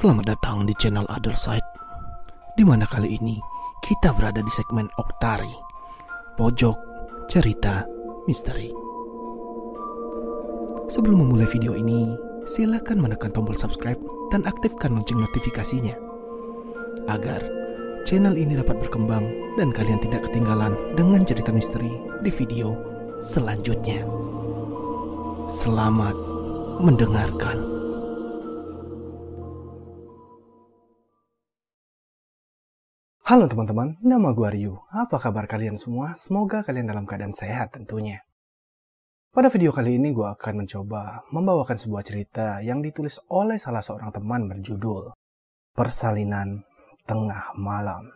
Selamat datang di channel Other Side. Di mana kali ini kita berada di segmen Oktari Pojok Cerita Misteri. Sebelum memulai video ini silakan menekan tombol subscribe dan aktifkan lonceng notifikasinya. Agar channel ini dapat berkembang dan kalian tidak ketinggalan dengan cerita misteri di video selanjutnya. Selamat mendengarkan Halo teman-teman, nama gue Ryu. Apa kabar kalian semua? Semoga kalian dalam keadaan sehat tentunya. Pada video kali ini gue akan mencoba membawakan sebuah cerita yang ditulis oleh salah seorang teman berjudul Persalinan Tengah Malam.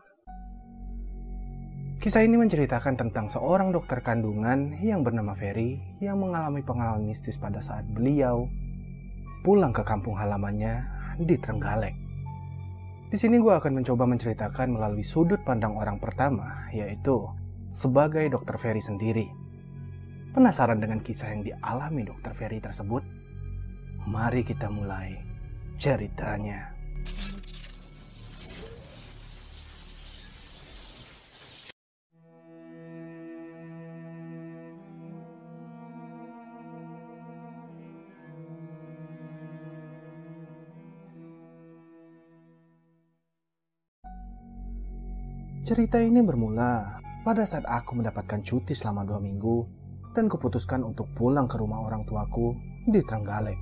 Kisah ini menceritakan tentang seorang dokter kandungan yang bernama Ferry yang mengalami pengalaman mistis pada saat beliau pulang ke kampung halamannya di Trenggalek. Di sini gue akan mencoba menceritakan melalui sudut pandang orang pertama, yaitu sebagai dokter Ferry sendiri. Penasaran dengan kisah yang dialami dokter Ferry tersebut? Mari kita mulai ceritanya. Cerita ini bermula pada saat aku mendapatkan cuti selama dua minggu dan kuputuskan untuk pulang ke rumah orang tuaku di Trenggalek.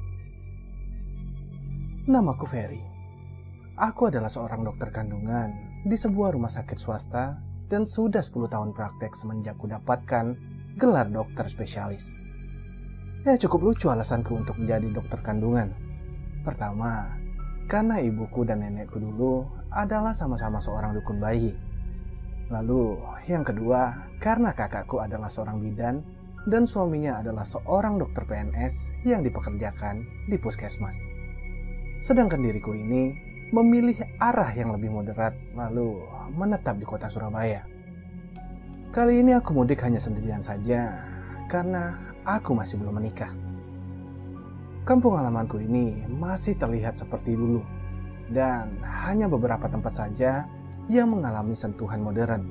Namaku Ferry. Aku adalah seorang dokter kandungan di sebuah rumah sakit swasta dan sudah 10 tahun praktek semenjak kudapatkan gelar dokter spesialis. Ya cukup lucu alasanku untuk menjadi dokter kandungan. Pertama, karena ibuku dan nenekku dulu adalah sama-sama seorang dukun bayi Lalu, yang kedua, karena kakakku adalah seorang bidan dan suaminya adalah seorang dokter PNS yang dipekerjakan di puskesmas. Sedangkan diriku ini memilih arah yang lebih moderat lalu menetap di kota Surabaya. Kali ini aku mudik hanya sendirian saja karena aku masih belum menikah. Kampung halamanku ini masih terlihat seperti dulu dan hanya beberapa tempat saja yang mengalami sentuhan modern.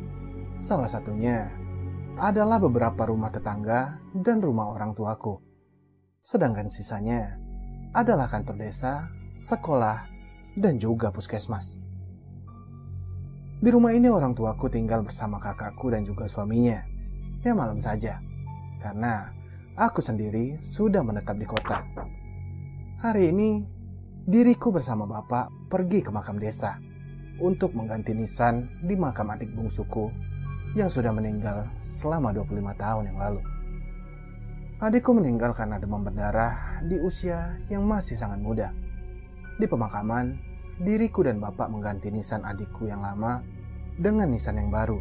Salah satunya adalah beberapa rumah tetangga dan rumah orang tuaku. Sedangkan sisanya adalah kantor desa, sekolah, dan juga puskesmas. Di rumah ini orang tuaku tinggal bersama kakakku dan juga suaminya. Ya malam saja, karena aku sendiri sudah menetap di kota. Hari ini, diriku bersama bapak pergi ke makam desa untuk mengganti nisan di makam adik bungsuku yang sudah meninggal selama 25 tahun yang lalu. Adikku meninggal karena demam berdarah di usia yang masih sangat muda. Di pemakaman, diriku dan bapak mengganti nisan adikku yang lama dengan nisan yang baru.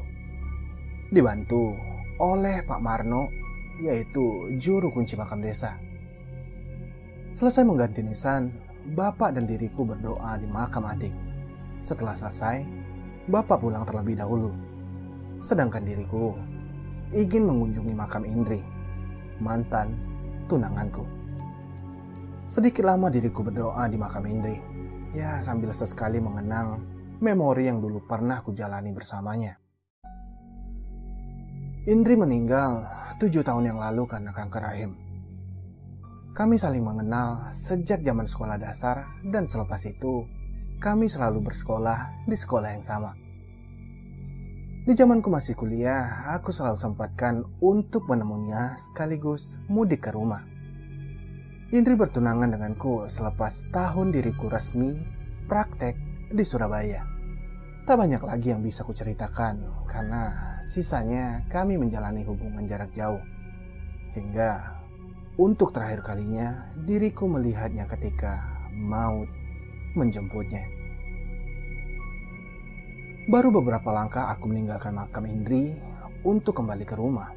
Dibantu oleh Pak Marno, yaitu juru kunci makam desa. Selesai mengganti nisan, bapak dan diriku berdoa di makam adik setelah selesai, bapak pulang terlebih dahulu. Sedangkan diriku ingin mengunjungi makam Indri, mantan tunanganku. Sedikit lama diriku berdoa di makam Indri, ya sambil sesekali mengenang memori yang dulu pernah kujalani bersamanya. Indri meninggal tujuh tahun yang lalu karena kanker rahim. Kami saling mengenal sejak zaman sekolah dasar dan selepas itu kami selalu bersekolah di sekolah yang sama. Di zamanku masih kuliah, aku selalu sempatkan untuk menemuinya sekaligus mudik ke rumah. Indri bertunangan denganku selepas tahun diriku resmi praktek di Surabaya. Tak banyak lagi yang bisa kuceritakan karena sisanya kami menjalani hubungan jarak jauh. Hingga untuk terakhir kalinya diriku melihatnya ketika maut menjemputnya. Baru beberapa langkah aku meninggalkan makam Indri untuk kembali ke rumah.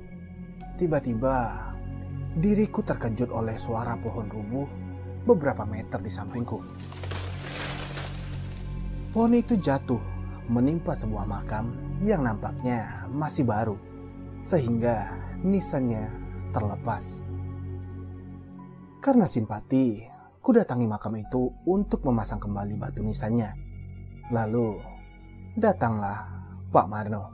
Tiba-tiba diriku terkejut oleh suara pohon rubuh beberapa meter di sampingku. Pohon itu jatuh menimpa sebuah makam yang nampaknya masih baru, sehingga nisannya terlepas. Karena simpati, ku datangi makam itu untuk memasang kembali batu nisannya. Lalu, datanglah Pak Marno.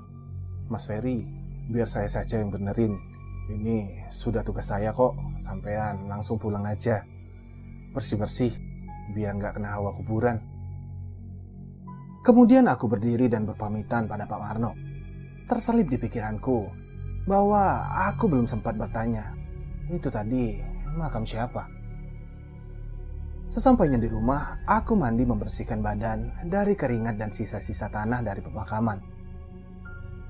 Mas Ferry, biar saya saja yang benerin. Ini sudah tugas saya kok, sampean langsung pulang aja. Bersih-bersih, biar nggak kena hawa kuburan. Kemudian aku berdiri dan berpamitan pada Pak Marno. Terselip di pikiranku bahwa aku belum sempat bertanya, itu tadi makam siapa? Sesampainya di rumah, aku mandi membersihkan badan dari keringat dan sisa-sisa tanah dari pemakaman.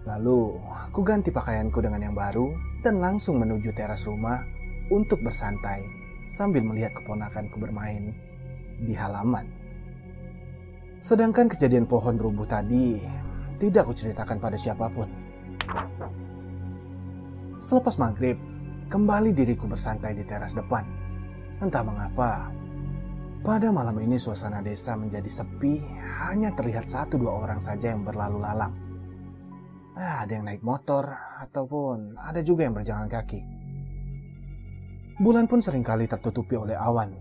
Lalu, aku ganti pakaianku dengan yang baru dan langsung menuju teras rumah untuk bersantai sambil melihat keponakanku bermain di halaman. Sedangkan kejadian pohon rubuh tadi tidak aku ceritakan pada siapa pun. Selepas maghrib, kembali diriku bersantai di teras depan. Entah mengapa, pada malam ini suasana desa menjadi sepi, hanya terlihat satu dua orang saja yang berlalu lalang. Ah, ada yang naik motor, ataupun ada juga yang berjalan kaki. Bulan pun sering kali tertutupi oleh awan,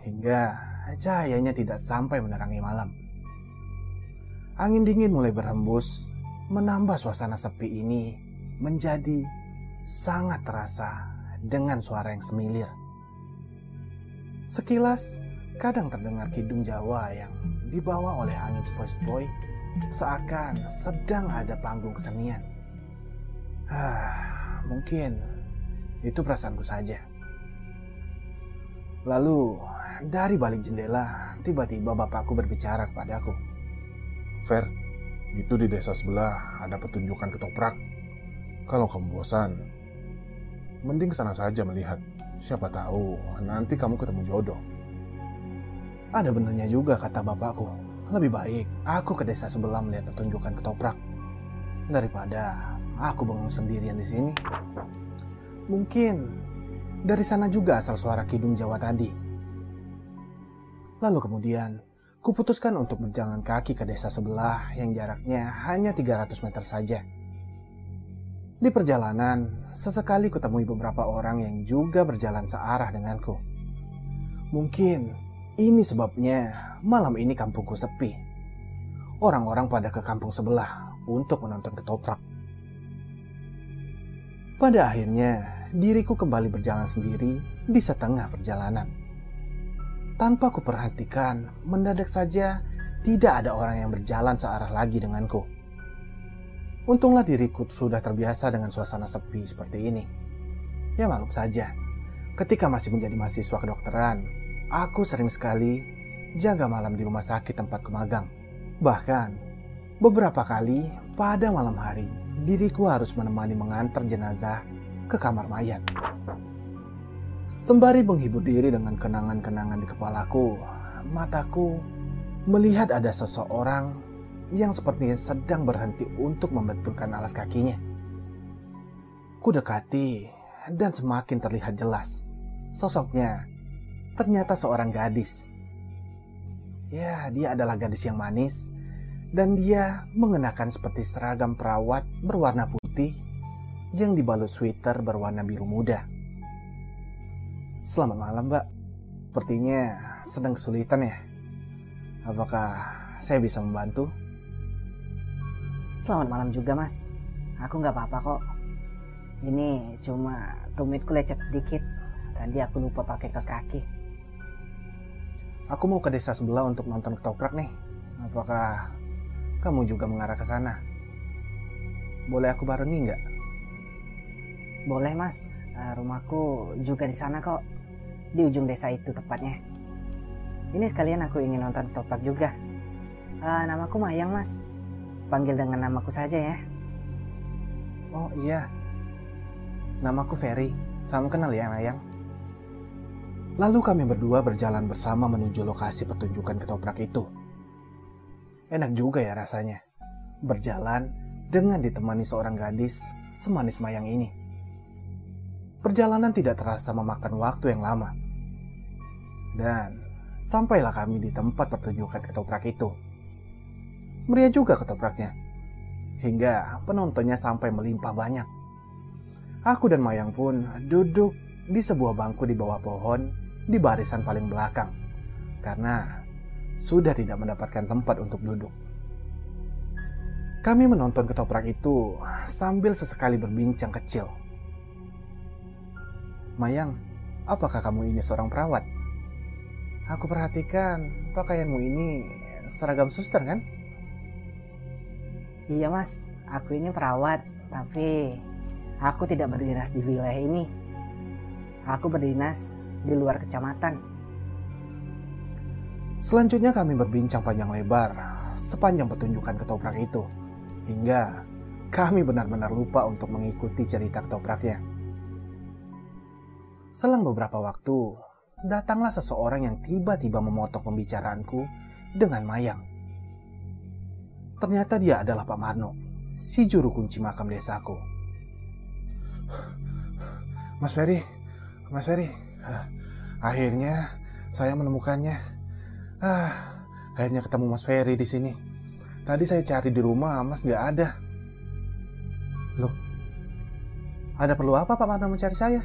hingga cahayanya tidak sampai menerangi malam. Angin dingin mulai berhembus, menambah suasana sepi ini menjadi sangat terasa dengan suara yang semilir. Sekilas Kadang terdengar kidung Jawa yang dibawa oleh angin sepoi-sepoi seakan sedang ada panggung kesenian. Ah, mungkin itu perasaanku saja. Lalu, dari balik jendela, tiba-tiba bapakku berbicara kepadaku. Fer, itu di desa sebelah ada pertunjukan ketoprak. Kalau kamu bosan, mending sana saja melihat. Siapa tahu nanti kamu ketemu jodoh. Ada benarnya juga kata bapakku. Lebih baik aku ke desa sebelah melihat pertunjukan ketoprak daripada aku bangun sendirian di sini. Mungkin dari sana juga asal suara kidung Jawa tadi. Lalu kemudian, kuputuskan untuk berjalan kaki ke desa sebelah yang jaraknya hanya 300 meter saja. Di perjalanan, sesekali kutemui beberapa orang yang juga berjalan searah denganku. Mungkin ini sebabnya malam ini kampungku sepi. Orang-orang pada ke kampung sebelah untuk menonton ketoprak. Pada akhirnya, diriku kembali berjalan sendiri di setengah perjalanan. Tanpa kuperhatikan, mendadak saja tidak ada orang yang berjalan searah lagi denganku. Untunglah diriku sudah terbiasa dengan suasana sepi seperti ini. Ya maklum saja, ketika masih menjadi mahasiswa kedokteran, aku sering sekali jaga malam di rumah sakit tempat kemagang. Bahkan, beberapa kali pada malam hari, diriku harus menemani mengantar jenazah ke kamar mayat. Sembari menghibur diri dengan kenangan-kenangan di kepalaku, mataku melihat ada seseorang yang sepertinya sedang berhenti untuk membetulkan alas kakinya. Ku dekati dan semakin terlihat jelas. Sosoknya ternyata seorang gadis. Ya, dia adalah gadis yang manis dan dia mengenakan seperti seragam perawat berwarna putih yang dibalut sweater berwarna biru muda. Selamat malam, Mbak. Sepertinya sedang kesulitan ya. Apakah saya bisa membantu? Selamat malam juga, Mas. Aku nggak apa-apa kok. Ini cuma tumitku lecet sedikit. Tadi aku lupa pakai kaos kaki. Aku mau ke desa sebelah untuk nonton ketoprak nih. Apakah kamu juga mengarah ke sana? Boleh aku barengi nggak? Boleh mas, uh, rumahku juga di sana kok. Di ujung desa itu tepatnya. Ini sekalian aku ingin nonton ketoprak juga. Uh, namaku Mayang mas. Panggil dengan namaku saja ya. Oh iya. Namaku Ferry. Salam kenal ya Mayang. Lalu kami berdua berjalan bersama menuju lokasi pertunjukan ketoprak itu. Enak juga ya rasanya, berjalan dengan ditemani seorang gadis semanis mayang ini. Perjalanan tidak terasa memakan waktu yang lama. Dan sampailah kami di tempat pertunjukan ketoprak itu. Meriah juga ketopraknya, hingga penontonnya sampai melimpah banyak. Aku dan Mayang pun duduk di sebuah bangku di bawah pohon di barisan paling belakang karena sudah tidak mendapatkan tempat untuk duduk. Kami menonton ketoprak itu sambil sesekali berbincang kecil. Mayang, apakah kamu ini seorang perawat? Aku perhatikan pakaianmu ini seragam suster kan? Iya mas, aku ini perawat, tapi aku tidak berdinas di wilayah ini. Aku berdinas di luar kecamatan. Selanjutnya kami berbincang panjang lebar sepanjang pertunjukan ketoprak itu. Hingga kami benar-benar lupa untuk mengikuti cerita ketopraknya. Selang beberapa waktu, datanglah seseorang yang tiba-tiba memotong pembicaraanku dengan Mayang. Ternyata dia adalah Pak Marno, si juru kunci makam desaku. Mas Ferry, Mas Ferry, akhirnya saya menemukannya. Ah, akhirnya ketemu Mas Ferry di sini. Tadi saya cari di rumah, Mas nggak ada. Loh, ada perlu apa Pak Marno mencari saya?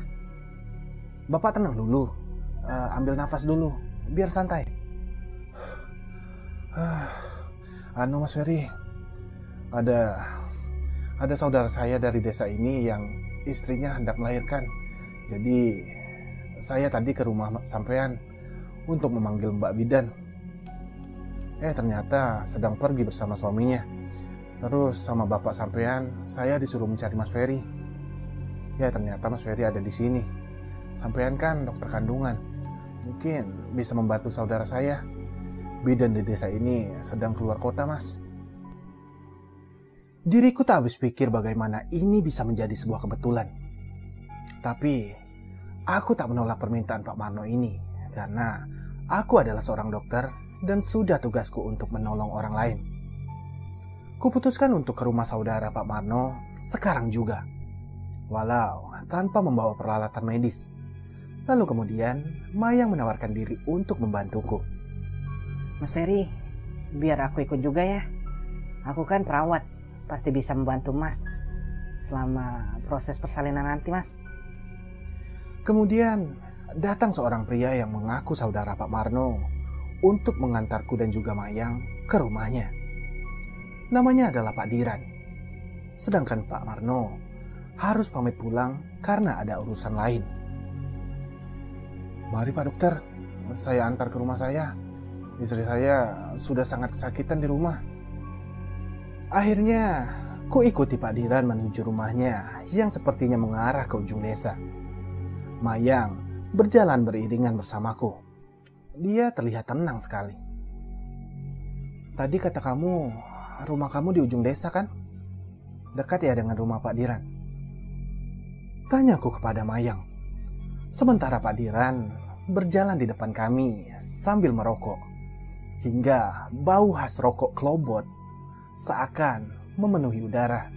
Bapak tenang dulu, uh, ambil nafas dulu, biar santai. Ah, anu Mas Ferry, ada ada saudara saya dari desa ini yang istrinya hendak melahirkan. Jadi saya tadi ke rumah sampean untuk memanggil Mbak Bidan. Eh ternyata sedang pergi bersama suaminya. Terus sama bapak sampean, saya disuruh mencari Mas Ferry. Ya ternyata Mas Ferry ada di sini. Sampean kan dokter kandungan. Mungkin bisa membantu saudara saya. Bidan di desa ini sedang keluar kota, Mas. Diriku tak habis pikir bagaimana ini bisa menjadi sebuah kebetulan. Tapi, aku tak menolak permintaan Pak Marno ini karena aku adalah seorang dokter dan sudah tugasku untuk menolong orang lain. Kuputuskan untuk ke rumah saudara Pak Marno sekarang juga. Walau tanpa membawa peralatan medis. Lalu kemudian, Mayang menawarkan diri untuk membantuku. Mas Ferry, biar aku ikut juga ya. Aku kan perawat, pasti bisa membantu Mas selama proses persalinan nanti, Mas. Kemudian datang seorang pria yang mengaku saudara Pak Marno untuk mengantarku dan juga Mayang ke rumahnya. Namanya adalah Pak Diran. Sedangkan Pak Marno harus pamit pulang karena ada urusan lain. Mari Pak Dokter, saya antar ke rumah saya. Istri saya sudah sangat kesakitan di rumah. Akhirnya, ku ikuti Pak Diran menuju rumahnya yang sepertinya mengarah ke ujung desa. Mayang berjalan beriringan bersamaku. Dia terlihat tenang sekali. Tadi kata kamu, rumah kamu di ujung desa kan? Dekat ya dengan rumah Pak Diran? Tanyaku kepada Mayang. Sementara Pak Diran berjalan di depan kami sambil merokok. Hingga bau khas rokok klobot seakan memenuhi udara.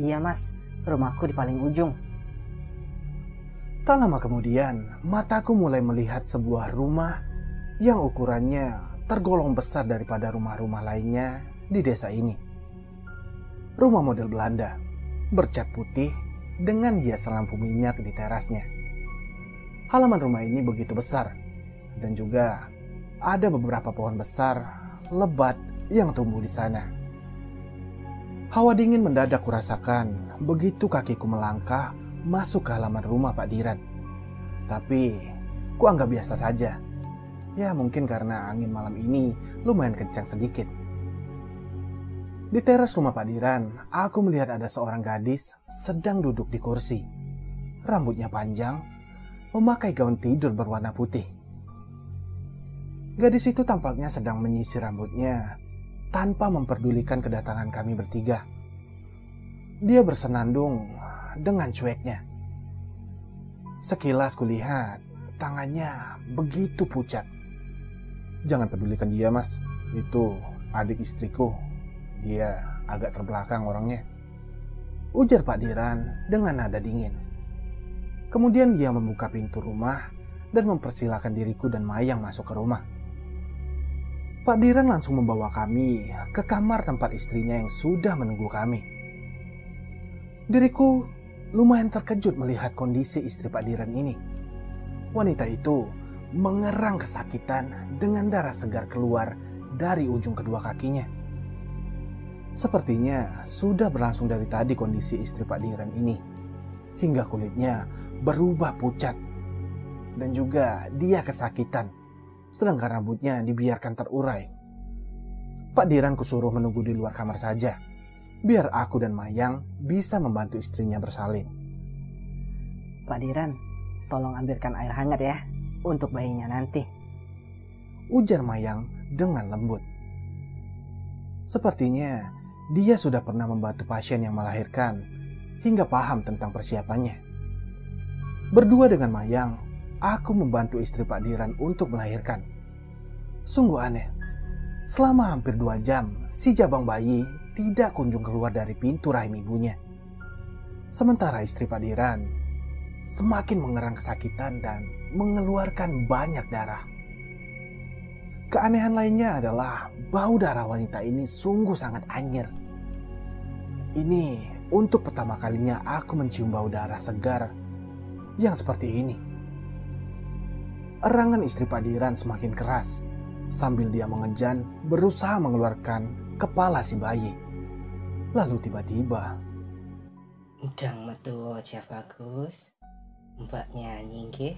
Iya mas, rumahku di paling ujung. Tak lama kemudian, mataku mulai melihat sebuah rumah yang ukurannya tergolong besar daripada rumah-rumah lainnya di desa ini. Rumah model Belanda, bercat putih dengan hiasan lampu minyak di terasnya. Halaman rumah ini begitu besar dan juga ada beberapa pohon besar lebat yang tumbuh di sana. Hawa dingin mendadak kurasakan begitu kakiku melangkah masuk ke halaman rumah Pak Diran. Tapi ku anggap biasa saja. Ya mungkin karena angin malam ini lumayan kencang sedikit. Di teras rumah Pak Diran, aku melihat ada seorang gadis sedang duduk di kursi. Rambutnya panjang memakai gaun tidur berwarna putih. Gadis itu tampaknya sedang menyisir rambutnya tanpa memperdulikan kedatangan kami bertiga. Dia bersenandung dengan cueknya. Sekilas kulihat tangannya begitu pucat. Jangan pedulikan dia, Mas. Itu adik istriku. Dia agak terbelakang orangnya. Ujar Pak Diran dengan nada dingin. Kemudian dia membuka pintu rumah dan mempersilahkan diriku dan Mayang masuk ke rumah. Pak Diran langsung membawa kami ke kamar tempat istrinya yang sudah menunggu kami. Diriku lumayan terkejut melihat kondisi istri Pak Diran ini. wanita itu mengerang kesakitan dengan darah segar keluar dari ujung kedua kakinya. Sepertinya sudah berlangsung dari tadi kondisi istri Pak Diran ini, hingga kulitnya berubah pucat, dan juga dia kesakitan, sedangkan rambutnya dibiarkan terurai. Pak Diran kusuruh menunggu di luar kamar saja, biar aku dan Mayang bisa membantu istrinya bersalin. Pak Diran, tolong ambilkan air hangat ya untuk bayinya nanti. Ujar Mayang dengan lembut. Sepertinya dia sudah pernah membantu pasien yang melahirkan hingga paham tentang persiapannya. Berdua dengan Mayang, aku membantu istri Pak Diran untuk melahirkan. Sungguh aneh. Selama hampir dua jam, si jabang bayi tidak kunjung keluar dari pintu rahim ibunya. Sementara istri Pak Diran semakin mengerang kesakitan dan mengeluarkan banyak darah. Keanehan lainnya adalah bau darah wanita ini sungguh sangat anjir. Ini untuk pertama kalinya aku mencium bau darah segar yang seperti ini. Erangan istri Padiran semakin keras sambil dia mengejan berusaha mengeluarkan kepala si bayi. Lalu tiba-tiba Udang metu aja bagus. Mbak nyanyi nggih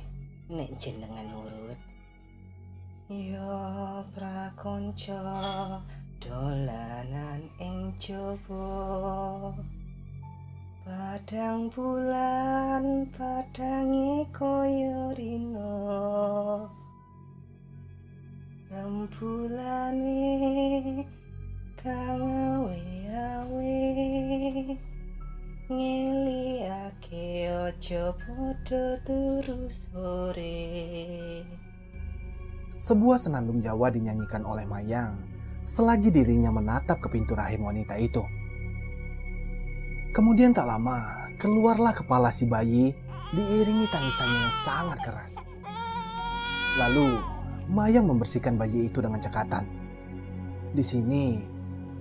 nek jenengan nurut. Ya prakonco dolanan ing jaba. Padang bulan padange kaya rino. Rembulane kang awe-awe ngeliake ojo podo turu sore sebuah senandung Jawa dinyanyikan oleh Mayang selagi dirinya menatap ke pintu rahim wanita itu. Kemudian tak lama, keluarlah kepala si bayi diiringi tangisannya yang sangat keras. Lalu, Mayang membersihkan bayi itu dengan cekatan. Di sini,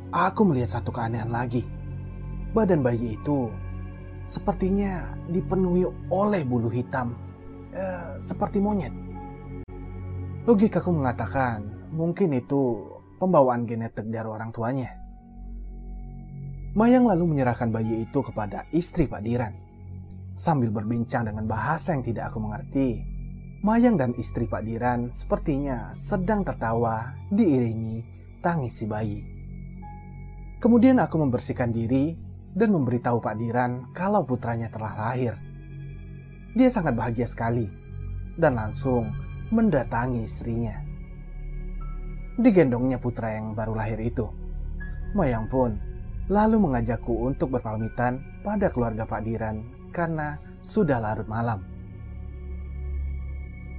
aku melihat satu keanehan lagi. Badan bayi itu sepertinya dipenuhi oleh bulu hitam, eh, seperti monyet. Logikaku mengatakan mungkin itu pembawaan genetik dari orang tuanya. Mayang lalu menyerahkan bayi itu kepada istri Pak Diran. Sambil berbincang dengan bahasa yang tidak aku mengerti, Mayang dan istri Pak Diran sepertinya sedang tertawa diiringi tangis si bayi. Kemudian aku membersihkan diri dan memberitahu Pak Diran kalau putranya telah lahir. Dia sangat bahagia sekali dan langsung mendatangi istrinya. Digendongnya putra yang baru lahir itu. Mayang pun lalu mengajakku untuk berpamitan pada keluarga Pak Diran karena sudah larut malam.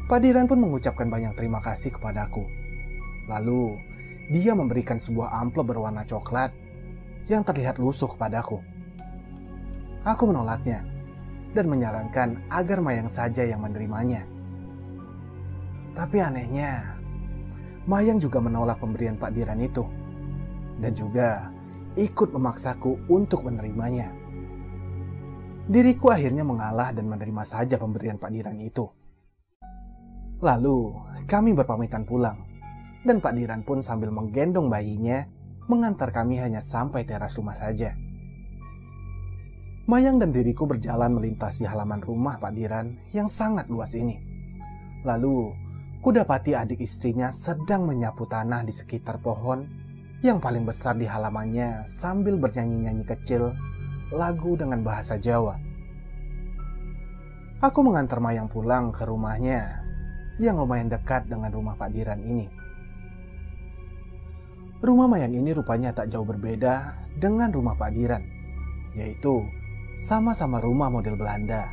Pak Diran pun mengucapkan banyak terima kasih kepadaku. Lalu, dia memberikan sebuah amplop berwarna coklat yang terlihat lusuh kepadaku. Aku menolaknya dan menyarankan agar Mayang saja yang menerimanya. Tapi anehnya, Mayang juga menolak pemberian Pak Diran itu dan juga ikut memaksaku untuk menerimanya. Diriku akhirnya mengalah dan menerima saja pemberian Pak Diran itu. Lalu kami berpamitan pulang dan Pak Diran pun sambil menggendong bayinya mengantar kami hanya sampai teras rumah saja. Mayang dan diriku berjalan melintasi halaman rumah Pak Diran yang sangat luas ini. Lalu, kudapati adik istrinya sedang menyapu tanah di sekitar pohon yang paling besar di halamannya sambil bernyanyi-nyanyi kecil lagu dengan bahasa Jawa. Aku mengantar Mayang pulang ke rumahnya yang lumayan dekat dengan rumah Pak Diran ini. Rumah Mayang ini rupanya tak jauh berbeda dengan rumah Pak Diran, yaitu sama-sama rumah model Belanda.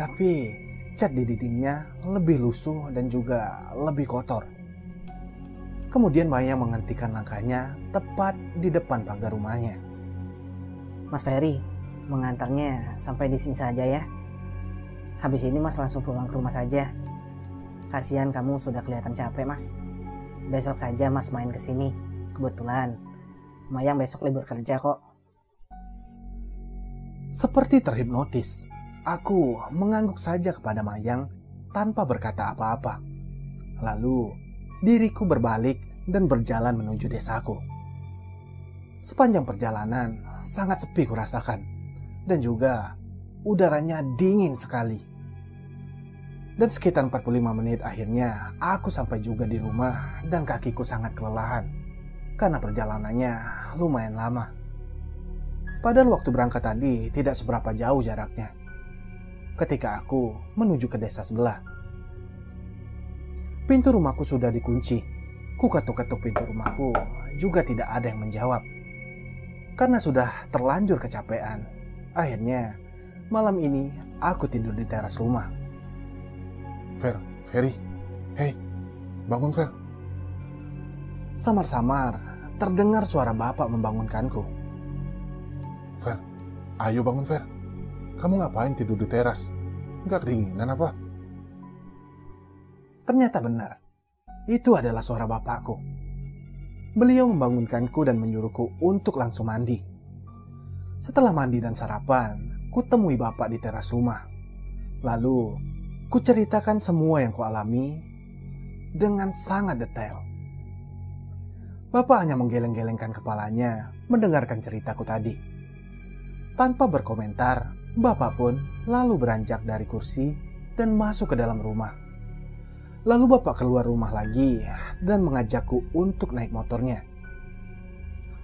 Tapi cat di dindingnya lebih lusuh dan juga lebih kotor. Kemudian Mayang menghentikan langkahnya tepat di depan pagar rumahnya. Mas Ferry, mengantarnya sampai di sini saja ya. Habis ini Mas langsung pulang ke rumah saja. Kasihan kamu sudah kelihatan capek, Mas. Besok saja Mas main ke sini. Kebetulan Mayang besok libur kerja kok. Seperti terhipnotis, aku mengangguk saja kepada Mayang tanpa berkata apa-apa. Lalu, diriku berbalik dan berjalan menuju desaku. Sepanjang perjalanan, sangat sepi kurasakan. Dan juga, udaranya dingin sekali. Dan sekitar 45 menit akhirnya, aku sampai juga di rumah dan kakiku sangat kelelahan. Karena perjalanannya lumayan lama. Padahal waktu berangkat tadi tidak seberapa jauh jaraknya. Ketika aku menuju ke desa sebelah. Pintu rumahku sudah dikunci. Ku ketuk-ketuk pintu rumahku, juga tidak ada yang menjawab. Karena sudah terlanjur kecapean, akhirnya malam ini aku tidur di teras rumah. Fer, Ferry, hei, bangun Fer. Samar-samar terdengar suara bapak membangunkanku. Fer, ayo bangun Fer. Kamu ngapain tidur di teras? Nggak kedinginan apa? Ternyata benar. Itu adalah suara bapakku. Beliau membangunkanku dan menyuruhku untuk langsung mandi. Setelah mandi dan sarapan, ku temui bapak di teras rumah. Lalu, ku ceritakan semua yang ku alami dengan sangat detail. Bapak hanya menggeleng-gelengkan kepalanya mendengarkan ceritaku tadi. Tanpa berkomentar, Bapak pun lalu beranjak dari kursi dan masuk ke dalam rumah. Lalu Bapak keluar rumah lagi dan mengajakku untuk naik motornya.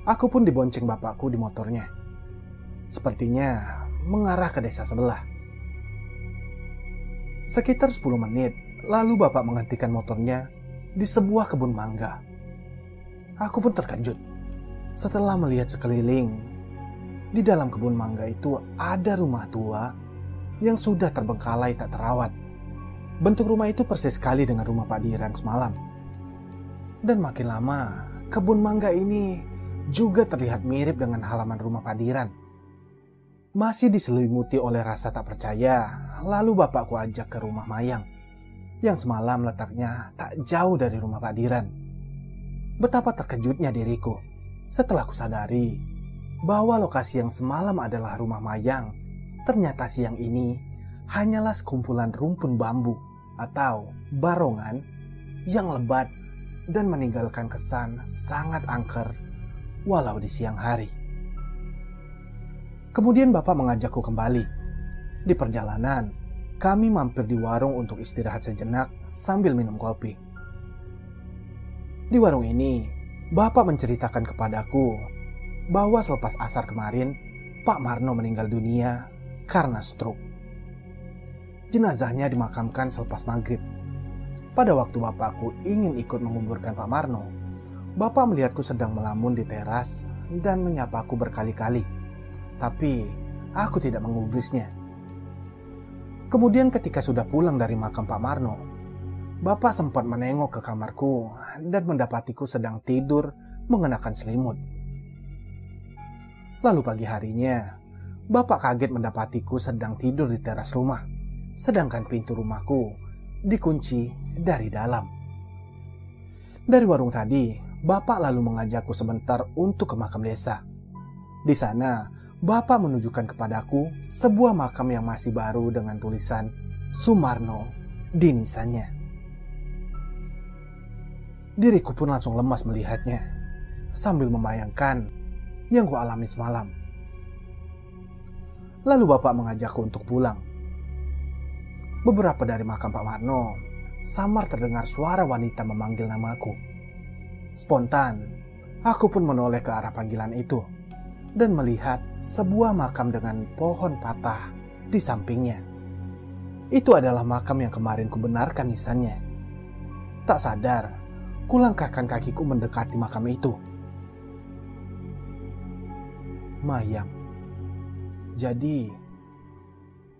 Aku pun dibonceng bapakku di motornya. Sepertinya mengarah ke desa sebelah. Sekitar 10 menit, lalu Bapak menghentikan motornya di sebuah kebun mangga. Aku pun terkejut setelah melihat sekeliling di dalam kebun mangga itu ada rumah tua yang sudah terbengkalai tak terawat. Bentuk rumah itu persis sekali dengan rumah Pak Diran semalam. Dan makin lama, kebun mangga ini juga terlihat mirip dengan halaman rumah Pak Diran. Masih diselimuti oleh rasa tak percaya, lalu bapakku ajak ke rumah Mayang, yang semalam letaknya tak jauh dari rumah Pak Diran. Betapa terkejutnya diriku setelah kusadari bahwa lokasi yang semalam adalah rumah Mayang, ternyata siang ini hanyalah sekumpulan rumpun bambu atau barongan yang lebat dan meninggalkan kesan sangat angker walau di siang hari. Kemudian Bapak mengajakku kembali. Di perjalanan, kami mampir di warung untuk istirahat sejenak sambil minum kopi. Di warung ini, Bapak menceritakan kepadaku bahwa selepas asar kemarin, Pak Marno meninggal dunia karena stroke. Jenazahnya dimakamkan selepas maghrib. Pada waktu bapakku ingin ikut menguburkan Pak Marno, bapak melihatku sedang melamun di teras dan menyapaku berkali-kali. Tapi aku tidak mengubrisnya. Kemudian ketika sudah pulang dari makam Pak Marno, Bapak sempat menengok ke kamarku dan mendapatiku sedang tidur mengenakan selimut. Lalu pagi harinya, bapak kaget mendapatiku sedang tidur di teras rumah, sedangkan pintu rumahku dikunci dari dalam. Dari warung tadi, bapak lalu mengajakku sebentar untuk ke makam desa. Di sana, bapak menunjukkan kepadaku sebuah makam yang masih baru dengan tulisan Sumarno di nisannya. Diriku pun langsung lemas melihatnya, sambil membayangkan yang ku alami semalam. Lalu bapak mengajakku untuk pulang. Beberapa dari makam Pak Marno, samar terdengar suara wanita memanggil namaku. Spontan, aku pun menoleh ke arah panggilan itu dan melihat sebuah makam dengan pohon patah di sampingnya. Itu adalah makam yang kemarin kubenarkan nisannya. Tak sadar, kulangkahkan kakiku mendekati makam itu Mayang. Jadi,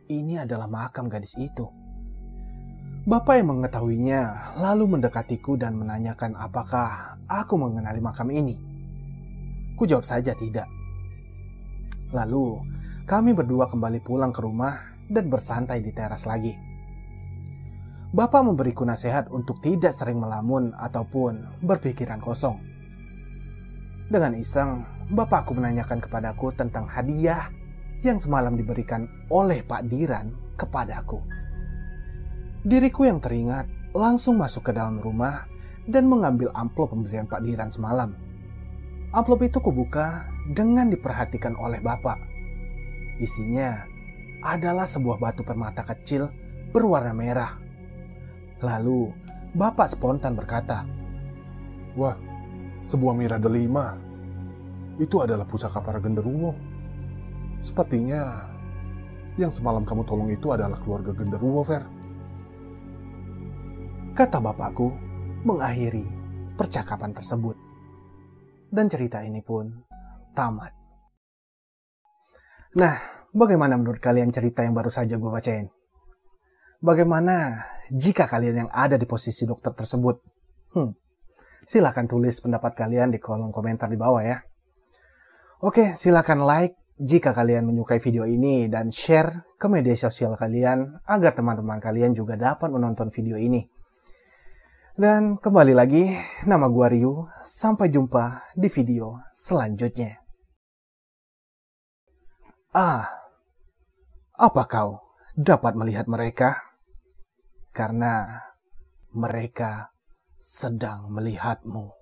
ini adalah makam gadis itu. Bapak yang mengetahuinya lalu mendekatiku dan menanyakan apakah aku mengenali makam ini. Ku jawab saja tidak. Lalu, kami berdua kembali pulang ke rumah dan bersantai di teras lagi. Bapak memberiku nasihat untuk tidak sering melamun ataupun berpikiran kosong. Dengan iseng, bapakku menanyakan kepadaku tentang hadiah yang semalam diberikan oleh Pak Diran kepadaku. Diriku yang teringat langsung masuk ke dalam rumah dan mengambil amplop pemberian Pak Diran semalam. Amplop itu kubuka dengan diperhatikan oleh bapak. Isinya adalah sebuah batu permata kecil berwarna merah. Lalu bapak spontan berkata, Wah, sebuah mira delima. Itu adalah pusaka para genderuwo. Sepertinya yang semalam kamu tolong itu adalah keluarga genderuwo, Fer. Kata bapakku mengakhiri percakapan tersebut. Dan cerita ini pun tamat. Nah, bagaimana menurut kalian cerita yang baru saja gue bacain? Bagaimana jika kalian yang ada di posisi dokter tersebut? Hmm, silahkan tulis pendapat kalian di kolom komentar di bawah ya. Oke, silahkan like jika kalian menyukai video ini dan share ke media sosial kalian agar teman-teman kalian juga dapat menonton video ini. Dan kembali lagi, nama gua Ryu. Sampai jumpa di video selanjutnya. Ah, apa kau dapat melihat mereka? Karena mereka sedang melihatmu.